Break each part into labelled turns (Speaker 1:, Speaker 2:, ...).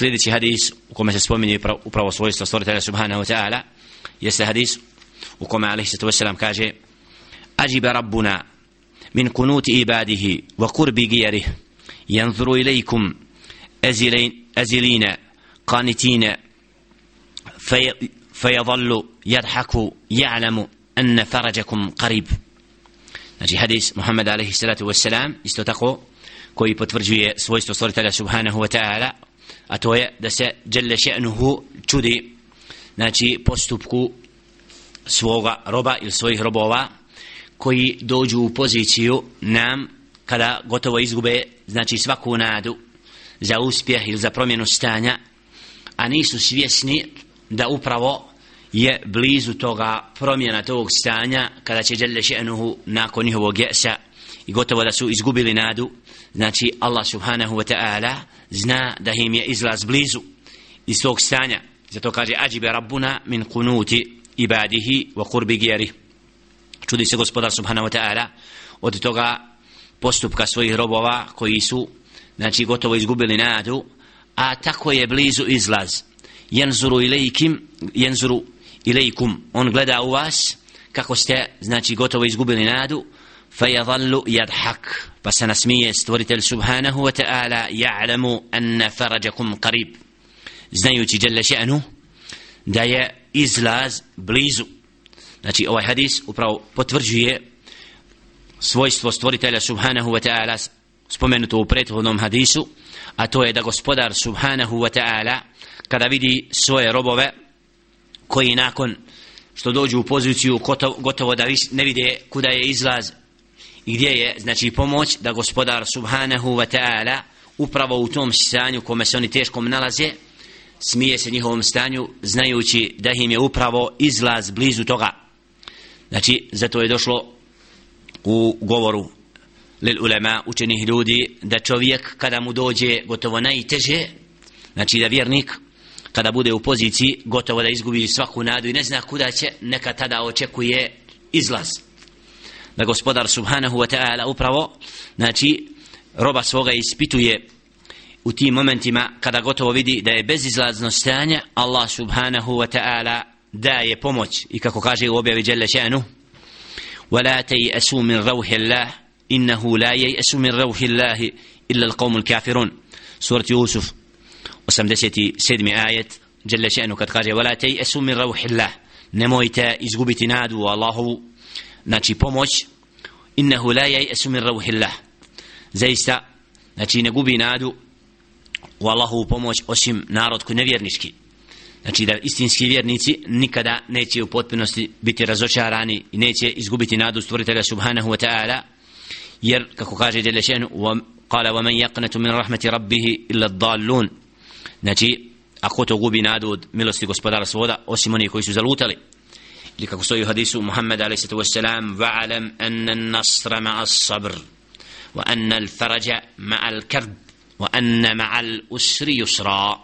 Speaker 1: sljedeći hadis u kome se spominje upravo svojstvo stvoritelja subhanahu wa ta'ala jeste hadis u kome alaihi sallatu wasalam kaže ajiba rabbuna min kunuti ibadihi wa kurbi gijarih yanzuru ilaikum azilina qanitina فيظل يضحك يعلم أن فرجكم قريب Znači hadis Muhammed alaihi salatu wassalam isto tako koji potvrđuje svojstvo stvoritelja subhanahu wa ta'ala a to je da se djelle še'nuhu čudi znači postupku svoga roba ili svojih robova koji dođu u poziciju nam kada gotovo izgube znači svaku nadu za uspjeh ili za promjenu stanja a nisu svjesni da upravo je blizu toga promjena tog stanja kada će Đelle še'nuhu nakon njihovog jesa i gotovo da su izgubili nadu. Znači Allah subhanahu wa ta'ala zna da im je izlaz blizu iz tog stanja. Zato kaže ađibe rabbuna min kunuti ibadihi wa kurbi gjeri čudi se gospodar subhanahu wa ta'ala od toga postupka svojih robova koji su znači gotovo izgubili nadu a tako je blizu izlaz. Jenzuru ilaikim jenzuru ilaikum on gleda u vas kako ste znači gotovo izgubili nadu فيظل يضحك بس نسميه استوريتل سبحانه وتعالى يعلم أن فرجكم قريب znajući جل شأنه da je izlaz blizu znači ovaj hadis upravo potvrđuje svojstvo stvoritelja subhanahu wa ta'ala spomenuto u prethodnom hadisu a to je da gospodar subhanahu wa ta'ala kada vidi svoje robove koji nakon što dođu u poziciju gotovo, gotovo da ne vide kuda je izlaz i gdje je znači pomoć da gospodar subhanahu wa ta'ala upravo u tom stanju kome se oni teškom nalaze smije se njihovom stanju znajući da im je upravo izlaz blizu toga. Znači zato je došlo u govoru lil ulema učenih ljudi da čovjek kada mu dođe gotovo najteže znači da vjernik kada bude u poziciji gotovo da izgubi svaku nadu i ne zna kuda će neka tada očekuje izlaz da gospodar subhanahu wa ta'ala upravo znači roba svoga ispituje u tim momentima kada gotovo vidi da je bezizlazno stanje Allah subhanahu wa ta'ala daje pomoć i kako kaže u objavi Jalla še'nu ولا تيأسوا من روح الله إنه لا ييأس من روح الله إلا القوم الكافرون سورة يوسف 87 آية جل شأنه قد قال ولا تيأسوا من روح الله نمويت إزغبت نادو الله znači pomoć innahu la yai'asu min rauhillah zaista znači ne gubi nadu u Allahu pomoć osim narod koji nevjernički znači da istinski vjernici nikada neće u potpunosti biti razočarani i neće izgubiti nadu stvoritelja subhanahu wa ta'ala jer kako kaže Đelešenu قال ومن يقنت من رحمة ربه إلا الضالون znači ako to gubi nadu od milosti gospodara svoda osim onih koji su zalutali. Ili kako stoji u hadisu Muhammed alaih sallatu wassalam va'alam anna nasra ma'a sabr wa anna al-faraja ma'a al-kard wa anna ma'a al-usri yusra.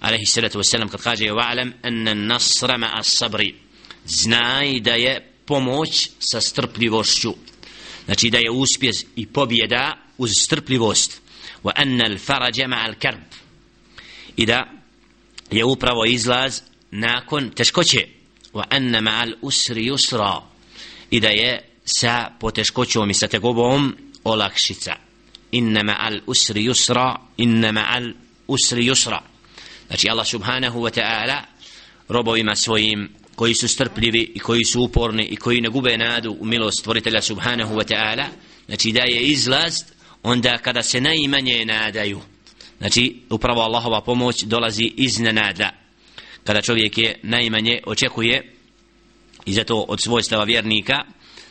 Speaker 1: Alaih sallatu wassalam kad kaže va'alam anna nasra ma'a sabri znaj da je pomoć sa strpljivošću. Znači da je uspjeh i pobjeda uz strpljivost. Wa anna al-faraja ma'a al-kard i da je upravo izlaz nakon teškoće. Wa anna ma'al usri yusra. I da je sa poteškoćom i sa tegobom olakšica. Inna ma'al usri yusra inna ma'al usri yusra. Znači Allah subhanahu wa ta'ala robovima svojim koji su strpljivi i koji su uporni i koji ne gube nadu u milost stvoritelja subhanahu wa ta'ala znači da je izlaz onda kada se najmanje nadaju znači upravo Allahova pomoć dolazi iznenada kada čovjek je najmanje očekuje i zato od svojstava vjernika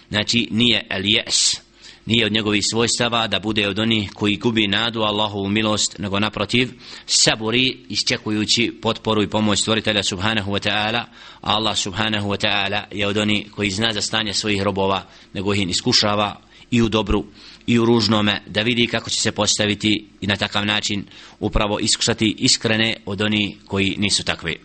Speaker 1: znači nije el jes. Nije od njegovih svojstava da bude od onih koji gubi nadu Allahovu milost nego naprotiv saburi isčekujući potporu i pomoć stvoritelja subhanahu wa ta'ala Allah subhanahu wa ta'ala je od onih koji zna za stanje svojih robova nego ih iskušava i u dobru i u ružnome da vidi kako će se postaviti i na takav način upravo iskušati iskrene od oni koji nisu takvi.